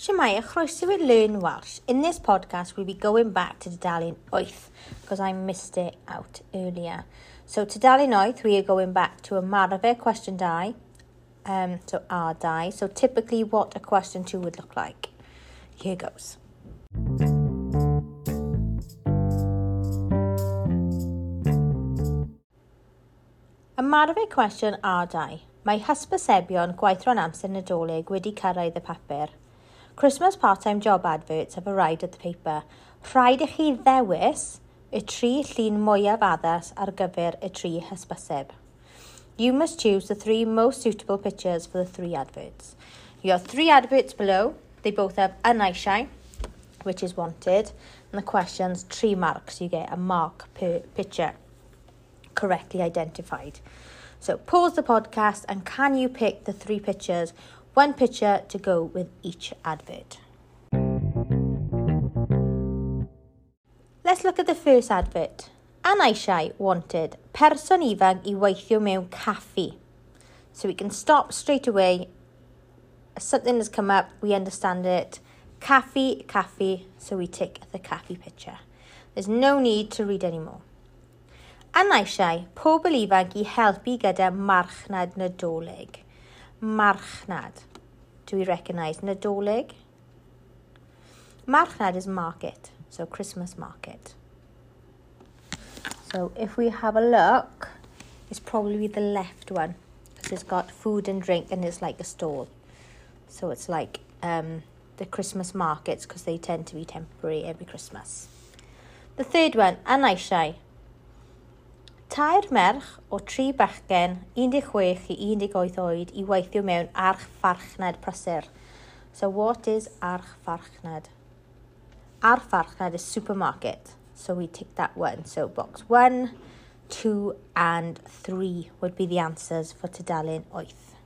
Shemaya, chroeso i Learn Welsh. In this podcast, we'll be going back to Dudalien Oath because I missed it out earlier. So, Dudalien Oath, we are going back to a Maraver question die, um, so R die. So, typically, what a question two would look like. Here goes. Ymarfer cwestiwn a dau. Mae hysbysebion gwaithro'n amser nadolig wedi cyrraedd y papur. Christmas part-time job adverts have arrived at the paper. Rhaid i chi ddewis y tri llun mwyaf addas ar gyfer y tri hysbyseb. You must choose the three most suitable pictures for the three adverts. You have three adverts below. They both have an eisiau, which is wanted, and the question's three marks. You get a mark per picture correctly identified. So pause the podcast and can you pick the three pictures one picture to go with each advert. Let's look at the first advert. Anaishai wanted person ifanc i weithio mewn caffi. So we can stop straight away. Something has come up, we understand it. Caffi, caffi, so we take the caffi picture. There's no need to read anymore. Anaishai, pobl ifanc i helpu gyda marchnad nadolig marchnad. Do we recognise nadolig? Marchnad is market, so Christmas market. So if we have a look, it's probably the left one because it's got food and drink and it's like a stall. So it's like um, the Christmas markets because they tend to be temporary every Christmas. The third one, Anaishai. Tair merch o tri bachgen 16 i 18 oed i weithio mewn arch farchnad prysur. So what is arch farchnad? Arch farchnad is supermarket. So we tick that one. So box one, two and three would be the answers for Tudalen Oeth.